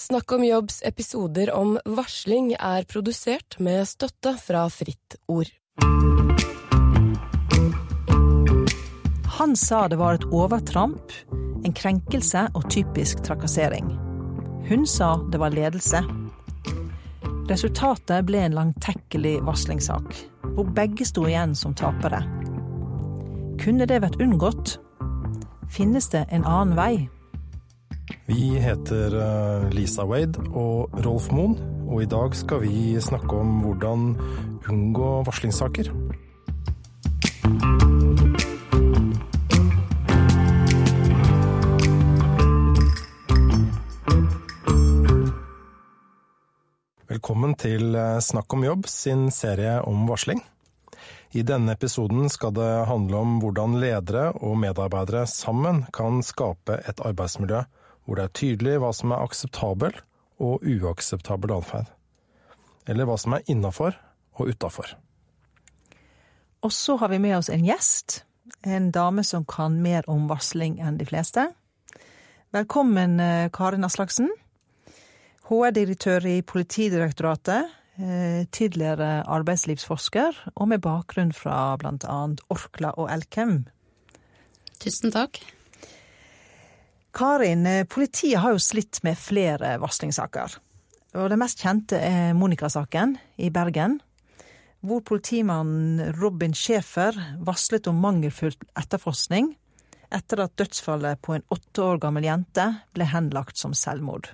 Snakk om jobbs episoder om varsling er produsert med støtte fra Fritt Ord. Han sa det var et overtramp, en krenkelse og typisk trakassering. Hun sa det var ledelse. Resultatet ble en langtekkelig varslingssak, hvor begge sto igjen som tapere. Kunne det vært unngått? Finnes det en annen vei? Vi heter eh, Lisa Wade og Rolf Moen, og i dag skal vi snakke om hvordan unngå varslingssaker. Velkommen til eh, Snakk om jobb sin serie om varsling. I denne episoden skal det handle om hvordan ledere og medarbeidere sammen kan skape et arbeidsmiljø hvor det er tydelig hva som er akseptabel og uakseptabel atferd. Eller hva som er innafor og utafor. Og så har vi med oss en gjest. En dame som kan mer om varsling enn de fleste. Velkommen, eh, Karin Aslaksen. HR-direktør i Politidirektoratet. Eh, tidligere arbeidslivsforsker, og med bakgrunn fra annet Orkla og Elkem. Tusen takk. Karin, eh, politiet har jo slitt med flere varslingssaker. Og den mest kjente er Monica-saken i Bergen. Hvor politimannen Robin Schäfer varslet om mangelfull etterforskning etter at dødsfallet på en åtte år gammel jente ble henlagt som selvmord.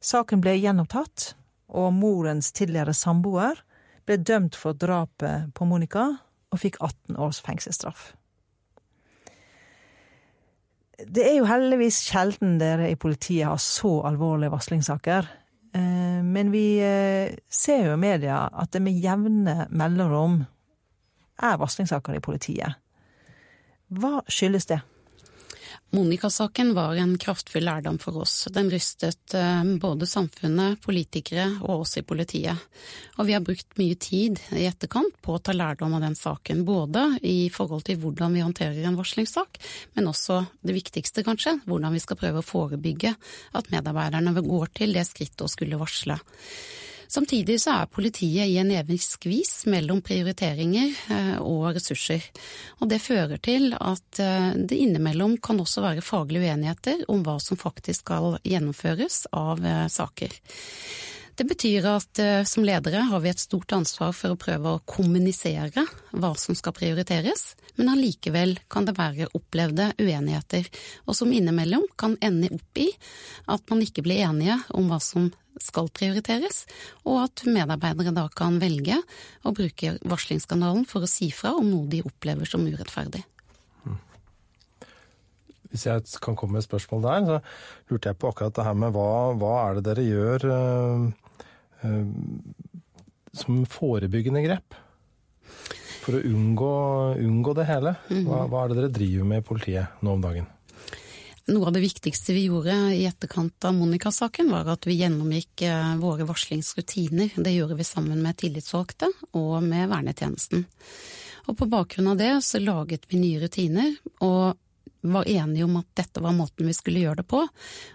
Saken ble gjenopptatt, og morens tidligere samboer ble dømt for drapet på Monica og fikk 18 års fengselsstraff. Det er jo heldigvis sjelden dere i politiet har så alvorlige varslingssaker. Eh, men vi eh, ser jo i media at det med jevne mellomrom er varslingssaker i politiet. Hva skyldes det? Monica-saken var en kraftfull lærdom for oss. Den rystet eh, både samfunnet, politikere og oss i politiet. Og vi har brukt mye tid i etterkant på å ta lærdom av den saken. Både i forhold til hvordan vi håndterer en varslingssak, men også det viktigste kanskje, hvordan vi skal prøve å forebygge at medarbeiderne går til det skrittet å skulle varsle. Samtidig så er politiet i en evig skvis mellom prioriteringer eh, og ressurser. Og det fører til at eh, det innimellom kan også være faglige uenigheter om hva som faktisk skal gjennomføres av eh, saker. Det betyr at som ledere har vi et stort ansvar for å prøve å kommunisere hva som skal prioriteres, men allikevel kan det være opplevde uenigheter, og som innimellom kan ende opp i at man ikke blir enige om hva som skal prioriteres, og at medarbeidere da kan velge å bruke varslingskanalen for å si fra om noe de opplever som urettferdig. Mm. Hvis jeg kan komme med et spørsmål der, så lurte jeg på akkurat det her med hva, hva er det dere gjør øh, øh, som forebyggende grep? For å unngå, unngå det hele. Mm. Hva, hva er det dere driver med i politiet nå om dagen? Noe av det viktigste vi gjorde i etterkant av Monica-saken, var at vi gjennomgikk eh, våre varslingsrutiner. Det gjorde vi sammen med tillitsvalgte og med vernetjenesten. Og på bakgrunn av det så laget vi nye rutiner, og var enige om at dette var måten vi skulle gjøre det på.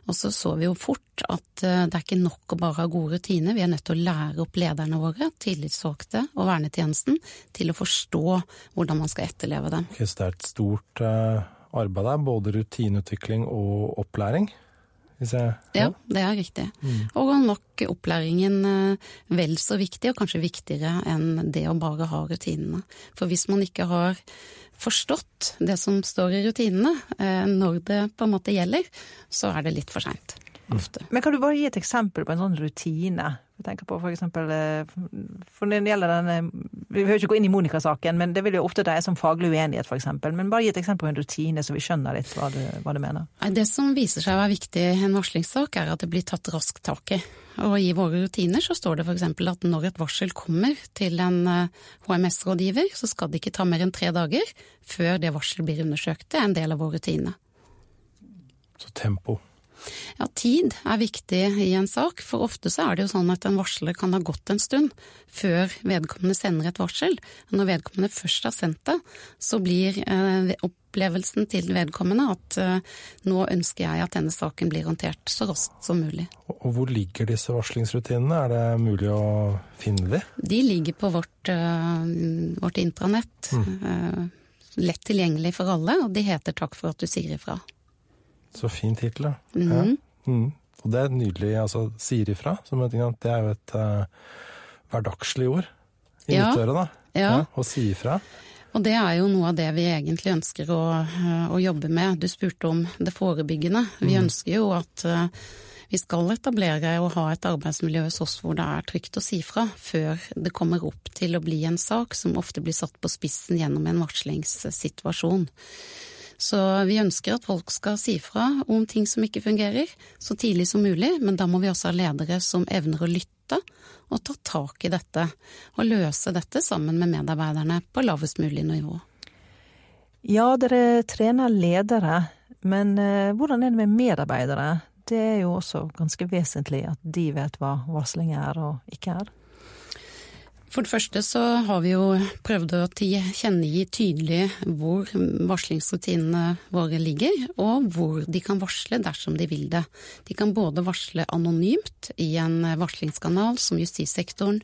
Og så så vi jo fort at eh, det er ikke nok å bare ha gode rutiner, vi er nødt til å lære opp lederne våre, tillitsvalgte og vernetjenesten, til å forstå hvordan man skal etterleve dem. Okay, så det er et stort uh arbeid der, både rutineutvikling og opplæring? Jeg, ja. ja. det er riktig. Mm. Og nok opplæringen eh, vel så viktig, og kanskje viktigere enn det å bare ha rutinene. For hvis man ikke har forstått det som står i rutinene, eh, når det på en måte gjelder, så er det litt for seint. Ofte. Men kan du bare gi et eksempel på en sånn rutine jeg tenker på for eksempel eh, For det gjelder denne Vi behøver ikke gå inn i Monica-saken, men det vil jo ofte dreie seg om faglig uenighet, f.eks. Men bare gi et eksempel på en rutine, så vi skjønner litt hva du, hva du mener. Det som viser seg å være viktig i en varslingssak, er at det blir tatt raskt tak i. Og i våre rutiner så står det f.eks. at når et varsel kommer til en HMS-rådgiver, eh, så skal det ikke ta mer enn tre dager før det varselet blir undersøkt. Det er en del av vår rutine. Så tempo. Ja, Tid er viktig i en sak, for ofte så er det jo sånn at en varsler kan ha gått en stund før vedkommende sender et varsel. Når vedkommende først har sendt det, så blir eh, opplevelsen til vedkommende at eh, nå ønsker jeg at denne saken blir håndtert så raskt som mulig. Og hvor ligger disse varslingsrutinene, er det mulig å finne de? De ligger på vårt, uh, vårt intranett. Mm. Lett tilgjengelig for alle, og de heter Takk for at du sier ifra. Så fin tittel. Mm. Ja. Mm. Og det er nydelig. Altså, sier ifra, det er jo et uh, hverdagslig ord i ja. mitt øre, da. Ja. ja. Å si ifra. Og det er jo noe av det vi egentlig ønsker å, uh, å jobbe med. Du spurte om det forebyggende. Vi mm. ønsker jo at uh, vi skal etablere og ha et arbeidsmiljø hos oss hvor det er trygt å si fra, før det kommer opp til å bli en sak som ofte blir satt på spissen gjennom en varslingssituasjon. Så vi ønsker at folk skal si fra om ting som ikke fungerer, så tidlig som mulig, men da må vi også ha ledere som evner å lytte og ta tak i dette, og løse dette sammen med medarbeiderne på lavest mulig nivå. Ja, dere trener ledere, men eh, hvordan er det med medarbeidere? Det er jo også ganske vesentlig at de vet hva varsling er og ikke er. For det første så har vi jo prøvd å tilkjennegi tydelig hvor varslingsrutinene våre ligger, og hvor de kan varsle dersom de vil det. De kan både varsle anonymt i en varslingskanal som justissektoren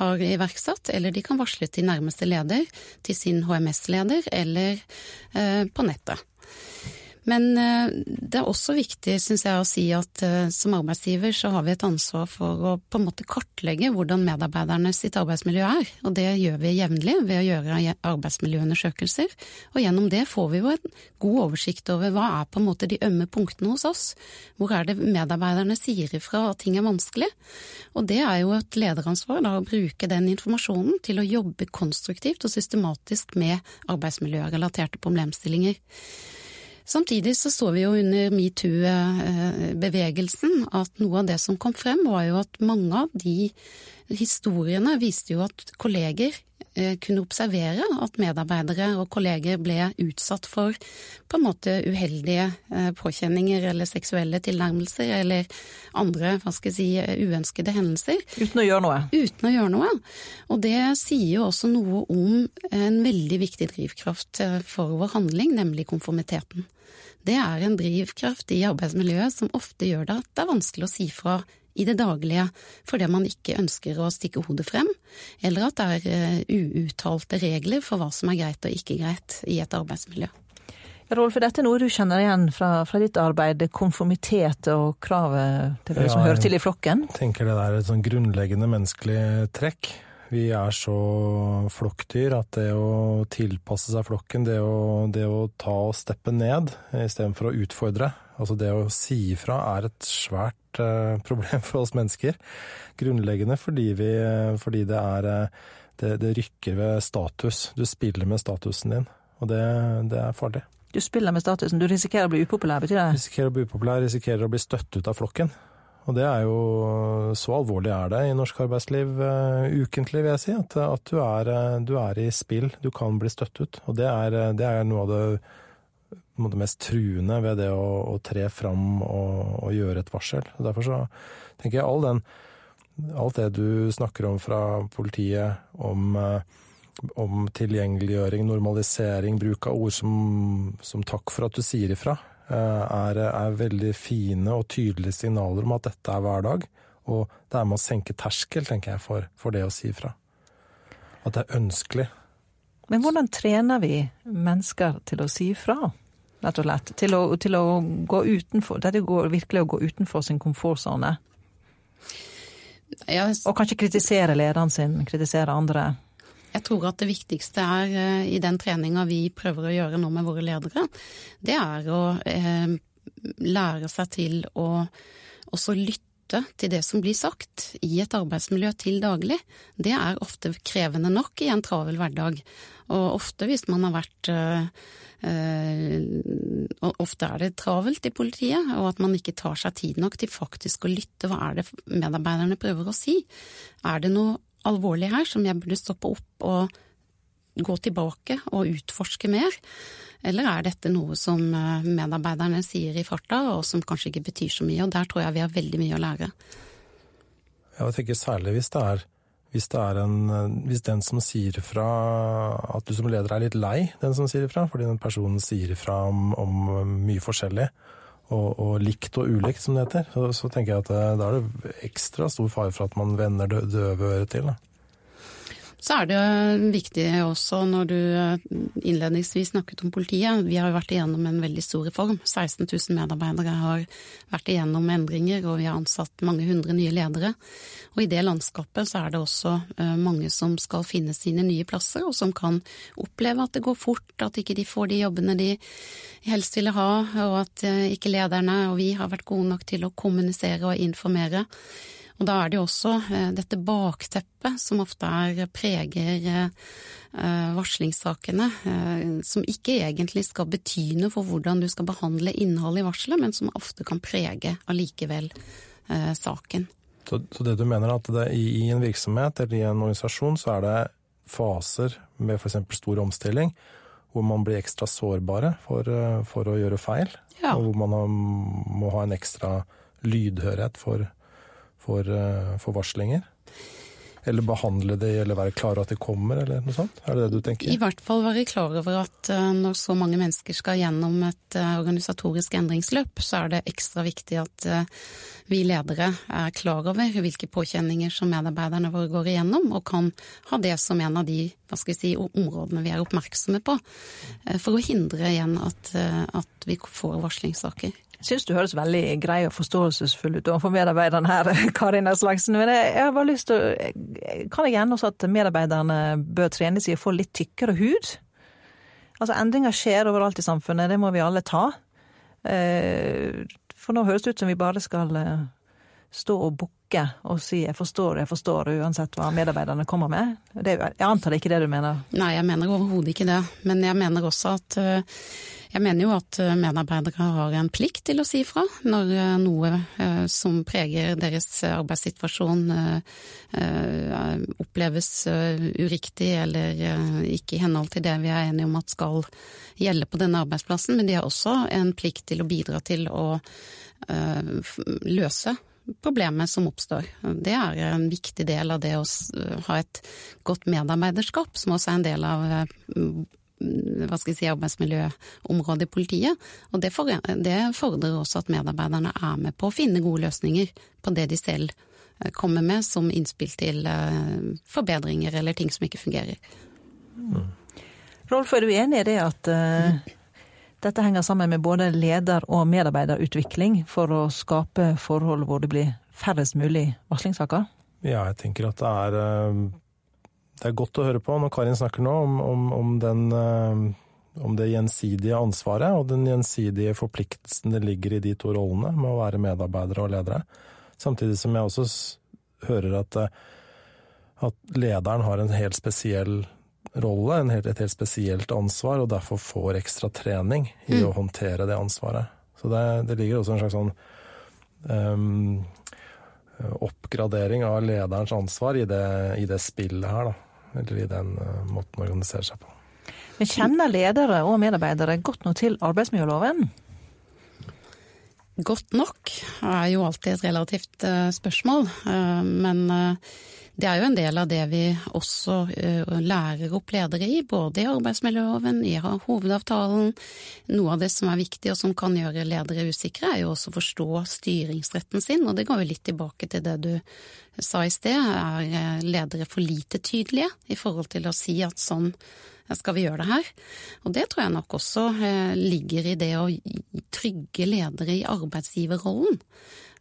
har iverksatt, eller de kan varsle til nærmeste leder, til sin HMS-leder, eller eh, på nettet. Men eh, det er også viktig, syns jeg, å si at eh, som arbeidsgiver så har vi et ansvar for å på en måte kartlegge hvordan medarbeiderne sitt arbeidsmiljø er. Og det gjør vi jevnlig ved å gjøre arbeidsmiljøundersøkelser. Og gjennom det får vi jo en god oversikt over hva er på en måte de ømme punktene hos oss. Hvor er det medarbeiderne sier ifra at ting er vanskelig? Og det er jo et lederansvar da å bruke den informasjonen til å jobbe konstruktivt og systematisk med arbeidsmiljørelaterte problemstillinger. Samtidig så så vi jo under metoo-bevegelsen at noe av det som kom frem, var jo at mange av de historiene viste jo at kolleger kunne observere at medarbeidere og kolleger ble utsatt for på en måte uheldige eh, påkjenninger eller seksuelle tilnærmelser eller andre hva skal jeg si, uønskede hendelser. Uten å gjøre noe? Uten å gjøre noe. Og det sier jo også noe om en veldig viktig drivkraft eh, for vår handling, nemlig konformiteten det er en drivkraft i arbeidsmiljøet som ofte gjør det at det er vanskelig å si fra i det daglige fordi man ikke ønsker å stikke hodet frem, eller at det er eh, uuttalte regler for hva som er greit og ikke greit i et arbeidsmiljø. Rolf, dette er noe du kjenner igjen fra, fra ditt arbeid, konformitet og kravet til det ja, som hører til i flokken? Jeg tenker det er et sånn grunnleggende menneskelig trekk. Vi er så flokkdyr at det å tilpasse seg flokken, det å, det å ta og steppe ned istedenfor å utfordre, altså det å si ifra, er et svært uh, problem for oss mennesker. Grunnleggende fordi, vi, fordi det er uh, det, det, rykker ved status. Du spiller med statusen din, og det, det er farlig. Du spiller med statusen, du risikerer å bli upopulær, betyr det? Risikerer å bli upopulær, risikerer å bli støtt ut av flokken. Og det er jo Så alvorlig er det i norsk arbeidsliv uh, ukentlig, vil jeg si. At, at du, er, uh, du, er, i spill. Du kan bli støtt ut. Og det er, uh, det er noe av det, det, mest truende ved det å, å tre fram og, og, gjøre et varsel. Og derfor så tenker jeg all den, alt det du snakker om fra politiet, om, om tilgjengeliggjøring, normalisering, bruk av ord som, som takk for at du sier ifra. Eh, er, er, veldig fine og tydelige signaler om at dette er hverdag. Og det er med å senke terskel, tenker jeg, for, for det å si ifra. At det er ønskelig. Men hvordan trener vi mennesker til å si ifra, rett og slett? Til å, til å gå utenfor Dette går virkelig å gå utenfor sin komfortsone. Og kanskje kritisere lederen sin, kritisere andre. Jeg tror at det viktigste er eh, i den treninga vi prøver å gjøre nå med våre ledere, det er å eh, lære seg til å også lytte til det som blir sagt i et arbeidsmiljø til daglig. Det er ofte krevende nok i en travel hverdag. Og ofte hvis man har vært øh, og ofte er det travelt i politiet, og at man ikke tar seg tid nok til faktisk å lytte. Hva er det medarbeiderne prøver å si? Er det noe alvorlig her som jeg burde stoppe opp og gå tilbake og utforske mer? Eller er dette noe som medarbeiderne sier i farta, og som kanskje ikke betyr så mye? Og der tror jeg vi har veldig mye å lære. Jeg tenker særlig hvis det er hvis, en, hvis den som sier fra at du som leder er litt lei den som sier ifra, fordi den personen sier ifra om, om mye forskjellig, og, og, likt og ulikt, som det heter, så, så tenker jeg at da er det ekstra stor fare for at man vender det døve øret til. Da. Så er det viktig også når du eh, innledningsvis snakket om politiet. Vi har jo vært igjennom en veldig stor reform. 16 000 medarbeidere har vært igjennom endringer, og vi har ansatt mange hundre nye ledere. Og i det landskapet så er det også eh, mange som skal finne sine nye plasser, og som kan oppleve at det går fort, at ikke de får de jobbene de helst ville ha, og at eh, ikke lederne og vi har vært gode nok til å kommunisere og informere. Og da er det jo også eh, dette bakteppet som ofte er preger eh, varslingssakene, eh, som ikke egentlig skal bety noe for hvordan du skal behandle innholdet i varselet, men som ofte kan prege allikevel saken. Så, så, det du mener er at det, i, i, en virksomhet eller i en organisasjon så er det faser med f.eks. stor omstilling hvor man blir ekstra sårbare for, for å gjøre feil, ja. og hvor man må ha en ekstra lydhørhet for, for, eh, for varslinger? Eller behandle det, eller være klar over at de kommer, eller noe sånt? Er det det du tenker? I hvert fall være klar over at eh, når så mange mennesker skal gjennom et eh, organisatorisk endringsløp, så er det ekstra viktig at vi ledere er klar over hvilke påkjenninger som medarbeiderne våre går igjennom, og kan ha det som en av de si, områdene vi er oppmerksomme på, for å hindre igjen at, at vi får varslingssaker syns du høres veldig grei og forståelsesfull ut overfor medarbeiderne her, Karin Aslaksen. Men jeg, har bare lyst til å Kan jeg gjerne også at medarbeiderne bør trenes i å få litt tykkere hud? Altså, endringer skjer overalt i samfunnet, det må vi alle ta. Eh, for nå høres det ut som vi bare skal eh, stå og bukke og si 'jeg forstår, jeg forstår', uansett hva medarbeiderne kommer med. Det, jeg antar det ikke det du mener? Nei, jeg mener overhodet ikke det. Men jeg mener også at eh, jeg mener jo at eh, medarbeidere har en plikt til å si fra når eh, noe som preger deres arbeidssituasjon oppleves uriktig eller ikke i henhold til det vi er enige om at skal gjelde på denne arbeidsplassen, men de har også en plikt til å bidra til å løse problemet som oppstår. Det er en viktig del av det å ha et godt medarbeiderskap, som også er en del av hva skal jeg si, arbeidsmiljøområdet i politiet. Og det, for, det fordrer også at medarbeiderne er med på å finne gode løsninger på det de selv eh, kommer med som innspill til eh, forbedringer eller ting som ikke fungerer. Mm. Rolf, er du enig i det at uh, dette henger sammen med både leder- og medarbeiderutvikling for å skape forhold hvor det blir færrest mulig varslingssaker? Ja, jeg tenker at det er uh det er godt å høre på når Karin snakker nå om, om, om, den, eh, om det gjensidige ansvaret og den gjensidige forpliktelsen det ligger i de to rollene med å være medarbeidere og ledere. Samtidig som jeg også hører at, eh, at lederen har en helt spesiell rolle, en helt, et helt spesielt ansvar, og derfor får ekstra trening i mm. å håndtere det ansvaret. Så det, det, ligger også en slags sånn um, oppgradering av lederens ansvar i det, i det spillet her, da eller i den uh, måten å organisere seg på. Men Kjenner ledere og medarbeidere godt nok til arbeidsmiljøloven? Godt nok er jo alltid et relativt uh, spørsmål, uh, men det er jo en del av det vi også lærer opp ledere i, både i arbeidsmiljøloven, i hovedavtalen. Noe av det som er viktig og som kan gjøre ledere usikre, er jo også å forstå styringsretten sin, og det går jo litt tilbake til det du sa i sted, er eh, ledere for lite tydelige i forhold til å si at sånn skal vi gjøre det her. Og det tror jeg nok også eh, ligger i det å trygge ledere i arbeidsgiverrollen.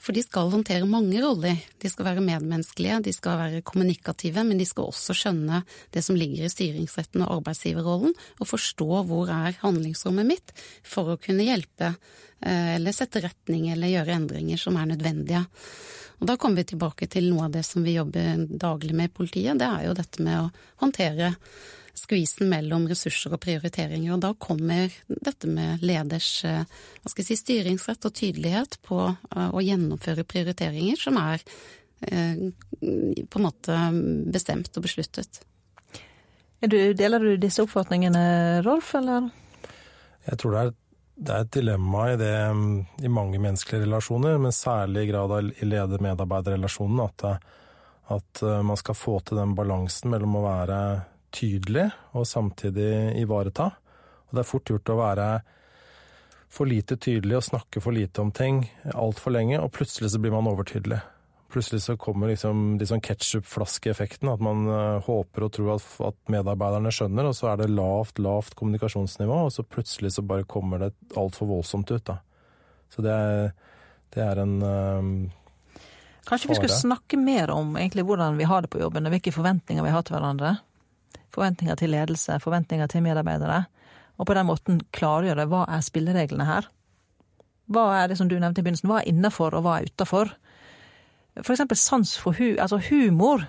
For de skal håndtere mange roller. De skal være medmenneskelige, de skal være kommunikative, men de skal også skjønne det som ligger i styringsretten og arbeidsgiverrollen, og forstå hvor er handlingsrommet mitt for å kunne hjelpe eh, eller sette retning eller gjøre endringer som er nødvendige. Og da kommer vi tilbake til noe av det som vi jobber daglig med i politiet. Det er jo dette med å håndtere skvisen mellom ressurser og prioriteringer. Og da kommer dette med leders eh, hva skal jeg si, styringsrett og tydelighet på eh, å gjennomføre prioriteringer som er eh, på en måte bestemt og besluttet. Du, deler du disse oppfatningene, Rolf, eller? Jeg tror det er, det er et dilemma i, det, i mange menneskelige relasjoner, men særlig i grad i leder-medarbeider-relasjonen, at, at man skal få til den balansen mellom å være tydelig og samtidig ivareta. Og det er fort gjort å være for lite tydelig og snakke for lite om ting altfor lenge, og plutselig så blir man overtydelig. Plutselig så kommer liksom de sånn ketsjupflaskeeffekten, at man uh, håper og tror at, at, medarbeiderne skjønner, og så er det lavt, lavt kommunikasjonsnivå, og så plutselig så bare kommer det altfor voldsomt ut, da. Så det er, det er en uh, Kanskje vi skulle snakke mer om egentlig hvordan vi har det på jobben, og hvilke forventninger vi har til hverandre? Forventninger til ledelse, forventninger til medarbeidere og på den måten klargjøre hva er spillereglene her. Hva er det som du nevnte i begynnelsen, hva er innafor og hva er utafor? For eksempel sans for hu, altså humor.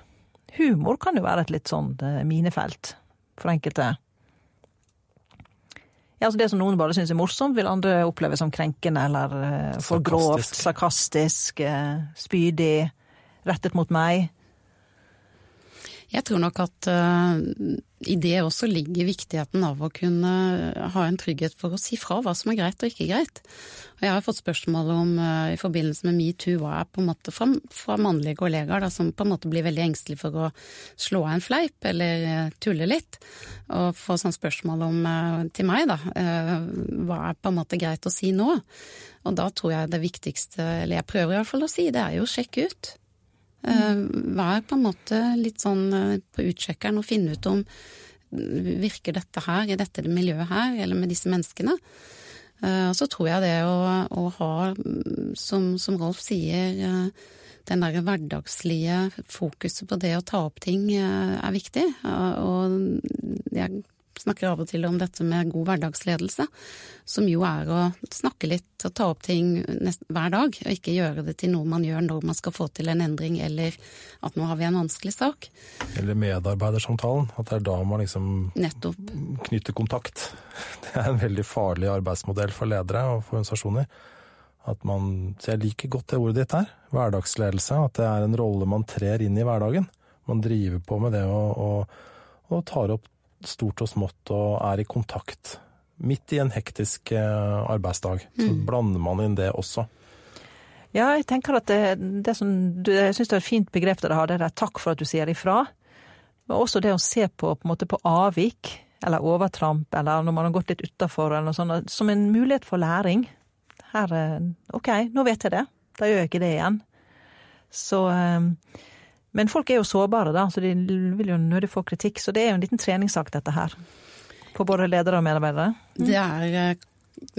Humor kan jo være et litt sånn eh, minefelt for enkelte. Ja, altså Det som noen bare syns er morsomt, vil andre oppleve som krenkende eller uh, for grovt, sarkastisk, uh, spydig, rettet mot meg. Jeg tror nok at uh, i det også ligger viktigheten av å kunne ha en trygghet for å si fra hva som er greit og ikke greit. Og jeg har fått spørsmål om uh, i forbindelse med metoo hva er på en måte fra, fra mannlige kollegaer da, som på en måte blir veldig engstelige for å slå av en fleip eller uh, tulle litt. Og få sånn spørsmål om til meg, da, hva er på en måte greit å si nå? Og da tror jeg det viktigste, eller jeg prøver i hvert fall å si, det er jo å sjekke ut. Eh, vær på en måte litt sånn eh, på utsjekkeren og finne ut om virker dette her, i dette miljøet her, eller med disse menneskene. Eh, og så tror jeg det å, å ha, som, som, Rolf sier, den der hverdagslige fokuset på det å ta opp ting er viktig. Og jeg snakker av og til om dette med god hverdagsledelse, som jo er å snakke litt og ta opp ting hver dag, og ikke gjøre det til noe man gjør når man skal få til en endring, eller at nå har vi en vanskelig sak. Eller medarbeidersamtalen, at det er da man liksom Nettopp. knytter kontakt. Det er en veldig farlig arbeidsmodell for ledere og for organisasjoner. At man, så jeg liker godt det ordet ditt her, hverdagsledelse. At det er en rolle man trer inn i hverdagen. Man driver på med det og, og, og tar opp stort og smått og er i kontakt. Midt i en hektisk eh, arbeidsdag. Så mm. blander man inn det også. Ja, jeg tenker at det, det som Jeg syns det er et fint begrep dere har, det der takk for at du sier ifra. Men også det å se på, på, på avvik, eller overtramp, eller når man har gått litt utafor, som en mulighet for læring. Her eh, OK, nå vet jeg det. Da gjør jeg ikke det igjen. Så eh, men folk er jo sårbare, da, så de vil jo nødig få kritikk. Så det er jo en liten treningssak, dette her. For både ledere og medarbeidere. Det er eh,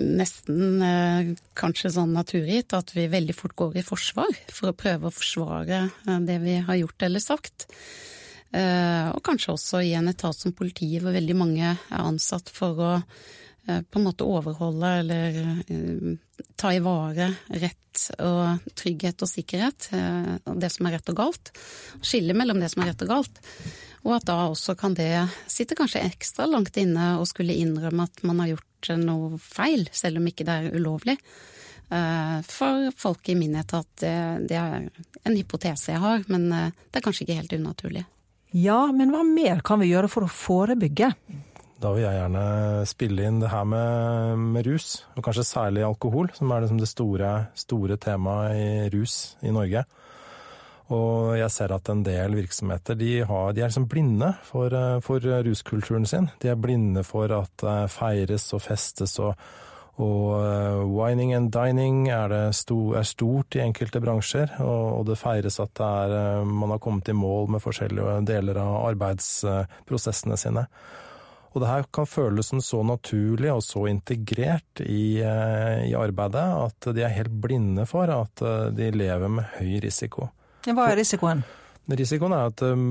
nesten eh, kanskje sånn naturgitt at vi veldig fort går i forsvar for å prøve å forsvare eh, det vi har gjort eller sagt. Og kanskje også i en etat som politiet, hvor veldig mange er ansatt for å på en måte overholde eller ta i vare rett og trygghet og sikkerhet, eh, det som er rett og galt. Skille mellom det som er rett og galt. Og at da også kan det sitte kanskje ekstra langt inne og skulle innrømme at man har gjort noe feil, selv om ikke det er ulovlig. For folk i min etat, det, er en hypotese jeg har, men det er kanskje ikke helt unaturlig. Ja, men hva mer kan vi gjøre for å forebygge? Da vil jeg gjerne spille inn det her med, med rus, og kanskje særlig alkohol, som er liksom det store, store temaet i rus i Norge. Og jeg ser at en del virksomheter de, har, de er liksom blinde for, for, ruskulturen sin. De er blinde for at det feires og festes og, og uh, wining and dining er, sto, er, stort i enkelte bransjer. Og, og det feires at det er, man har kommet i mål med forskjellige deler av arbeidsprosessene sine. Og det her kan føles som så naturlig og så integrert i, eh, i, arbeidet at de er helt blinde for at eh, de lever med høy risiko. Hva er risikoen? Risikoen er at, eh,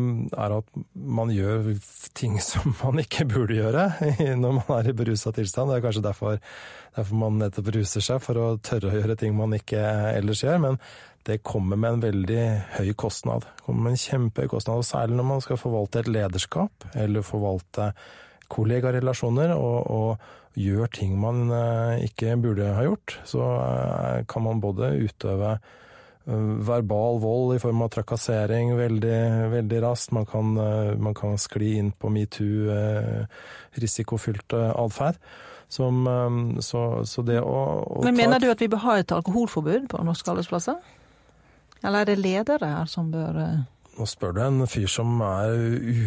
er at, man gjør ting som man ikke burde gjøre når man er i berusa tilstand. Det er kanskje derfor, derfor man nettopp ruser seg, for å tørre å gjøre ting man ikke ellers gjør. Men det kommer med en veldig høy kostnad. Det kommer med en kjempehøy kostnad, og Særlig når man skal forvalte et lederskap, eller forvalte kollegarelasjoner og, og, gjør ting man eh, ikke burde ha gjort, så eh, kan man både utøve verbal vold i form av trakassering veldig, veldig raskt. Man kan, man kan skli inn på metoo, risikofylt atferd. Som, så, så, det å, å Men Mener du at vi bør ha et alkoholforbud på norske arbeidsplasser? Eller er det ledere her som bør nå spør du en fyr som er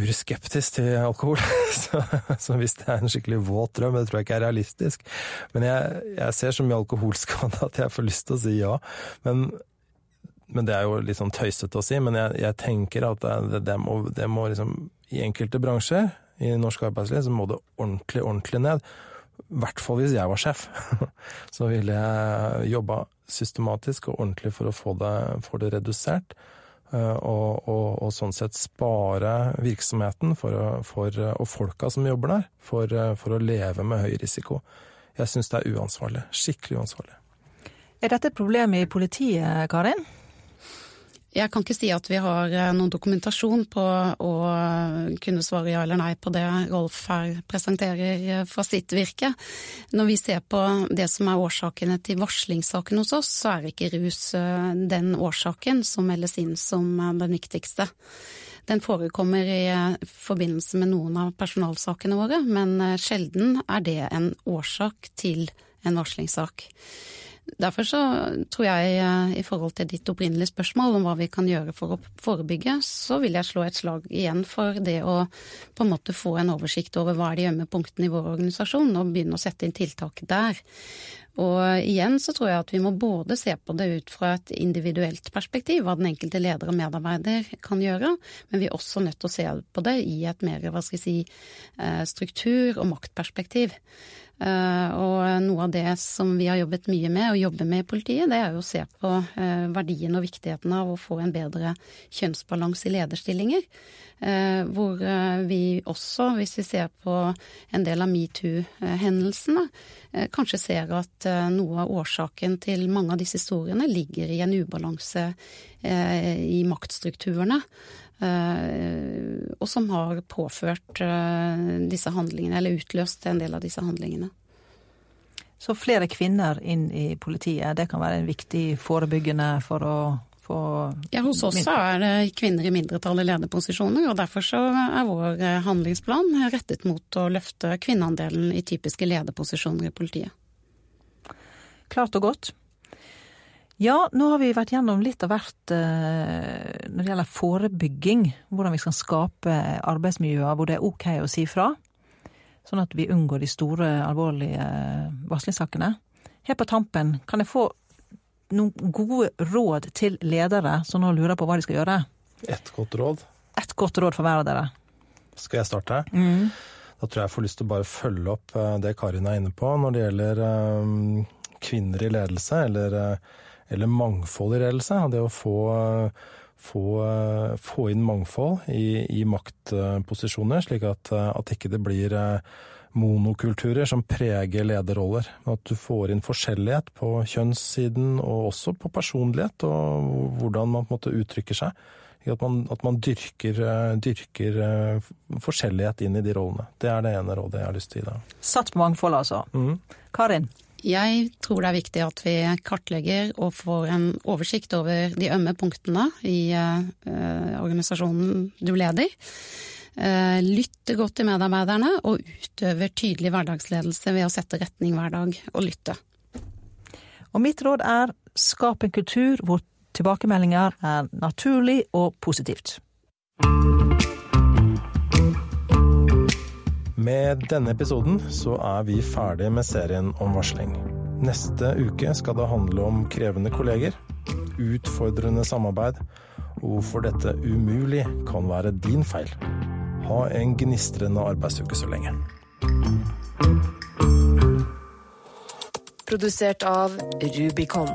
urskeptisk til alkohol, så, så, hvis det er en skikkelig våt drøm, det tror jeg ikke er realistisk. Men jeg, jeg ser så mye alkoholskade at jeg får lyst til å si ja. Men, men det er jo litt sånn tøysete å si, men jeg, jeg tenker at det, det, må, det, må, liksom I enkelte bransjer i norsk arbeidsliv så må det ordentlig, ordentlig ned. I hvert fall hvis jeg var sjef. Så ville jeg jobba systematisk og ordentlig for å få det, få det redusert. Eh, og, og, og, sånn sett spare virksomheten for, for, og folka som jobber der, for, for å leve med høy risiko. Jeg syns det er uansvarlig. Skikkelig uansvarlig. Er dette et problem i politiet, Karin? Jeg kan ikke si at vi har eh, noen dokumentasjon på å kunne svare ja eller nei på det Rolf her presenterer eh, fra sitt virke. Når vi ser på det som er årsakene til varslingssaken hos oss, så er ikke rus eh, den årsaken som meldes inn som den viktigste. Den forekommer i forbindelse med noen av personalsakene våre, men sjelden er det en årsak til en varslingssak. Derfor så tror jeg, eh, i forhold til ditt opprinnelige spørsmål om hva vi kan gjøre for å forebygge, så vil jeg slå et slag igjen for det å på en måte få en oversikt over hva er de ømme punktene i vår organisasjon, og begynne å sette inn tiltak der. Og igjen så tror jeg at vi må både se på det ut fra et individuelt perspektiv, hva den enkelte leder og medarbeider kan gjøre, men vi er også nødt til å se på det i et mer hva skal jeg si, eh, struktur- og maktperspektiv. Eh, og noe av det som vi har jobbet mye med, og jobber med i politiet, det er jo å se på eh, verdien og viktigheten av å få en bedre kjønnsbalanse i lederstillinger. Eh, hvor vi også, hvis vi ser på en del av metoo-hendelsene, kanskje ser at noe av årsaken til mange av disse historiene ligger i en ubalanse i maktstrukturene. Eh, og som har påført eh, disse handlingene, eller utløst en del av disse handlingene. Så flere kvinner inn i politiet, det kan være en viktig forebyggende for å få Ja, hos oss er det kvinner i mindretall i lederposisjoner, og derfor så er vår eh, handlingsplan rettet mot å løfte kvinneandelen i typiske lederposisjoner i politiet. Klart og godt. Ja, nå har vi vært gjennom litt av hvert eh, når det gjelder forebygging. Hvordan vi skal skape arbeidsmiljøer hvor det er ok å si fra. Sånn at vi unngår de store, alvorlige varslingssakene. Helt på tampen, kan jeg få noen gode råd til ledere som nå lurer på hva de skal gjøre? Et godt råd? Et godt råd for hver av dere. Skal jeg starte? Mm. Da tror jeg jeg får lyst til å bare følge opp eh, det Karin er inne på når det gjelder kvinner i ledelse, eller eller mangfold i ledelse. Det å få, få, få inn mangfold i, i, maktposisjoner, slik at, at ikke det blir monokulturer som preger lederroller. At du får inn forskjellighet på kjønnssiden og også på personlighet og hvordan man på en måte uttrykker seg. At man, at man dyrker, dyrker, forskjellighet inn i de rollene. Det er det ene rådet jeg har lyst til å gi deg. Satt på mangfold, altså. Mm. Karin? Jeg tror det er viktig at vi kartlegger og får en oversikt over de ømme punktene i uh, organisasjonen du leder. Uh, lytte godt til medarbeiderne og utøver tydelig hverdagsledelse ved å sette retning hver dag og lytte. Og mitt råd er skap en kultur hvor tilbakemeldinger er naturlig og positivt. Med denne episoden så er vi ferdig med serien om varsling. Neste uke skal det handle om krevende kolleger, utfordrende samarbeid, og hvorfor dette umulig kan være din feil. Ha en gnistrende arbeidsuke så lenge. Produsert av Rubicon.